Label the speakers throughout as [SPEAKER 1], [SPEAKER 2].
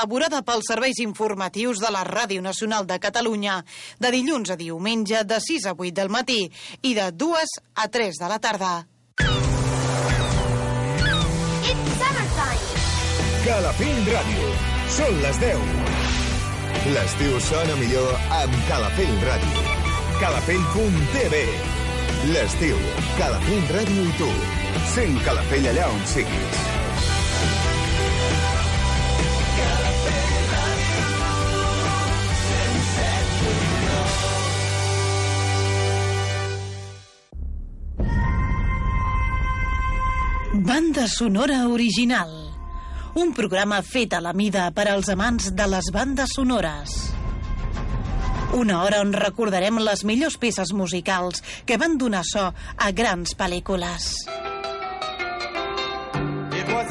[SPEAKER 1] elaborada pels serveis informatius de la Ràdio Nacional de Catalunya, de dilluns a diumenge de 6 a 8 del matí i de 2 a 3 de la tarda.
[SPEAKER 2] It's summertime.
[SPEAKER 3] Calafell Ràdio. Són les 10. L'estiu sona millor amb Calafell Ràdio. Calafell.tv L'estiu, Calafell Ràdio i tu. Sent Calafell allà on siguis.
[SPEAKER 1] Banda sonora original. Un programa fet a la mida per als amants de les bandes sonores. Una hora on recordarem les millors peces musicals que van donar so a grans pel·lícules.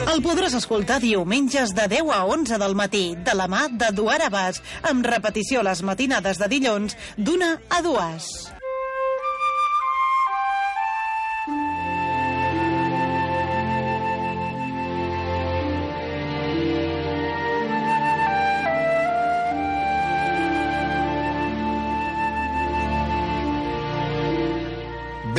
[SPEAKER 1] El podràs escoltar diumenges de 10 a 11 del matí, de la mà de Duar amb repetició les matinades de dilluns d'una a dues.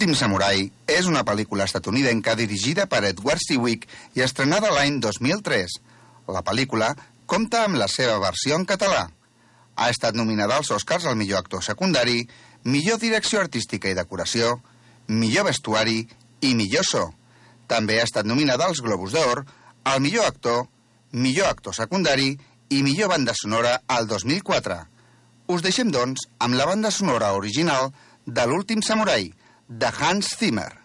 [SPEAKER 4] L'últim samurai és una pel·lícula estatunidenca dirigida per Edward Seawick i estrenada l'any 2003. La pel·lícula compta amb la seva versió en català. Ha estat nominada als Oscars al millor actor secundari, millor direcció artística i decoració, millor vestuari i millor so. També ha estat nominada als Globus d'Or, al millor actor, millor actor secundari i millor banda sonora al 2004. Us deixem, doncs, amb la banda sonora original de l'últim samurai, de Hans Zimmer.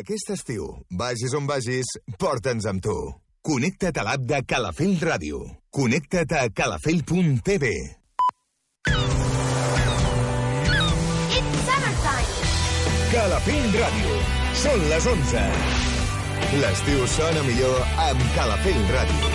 [SPEAKER 3] Aquest estiu, vagis on vagis, porta'ns amb tu. Connecta't a l'app de Calafell Ràdio. Connecta't a calafell.tv. Calafell Ràdio. Són les 11. L'estiu sona millor amb Calafell Ràdio.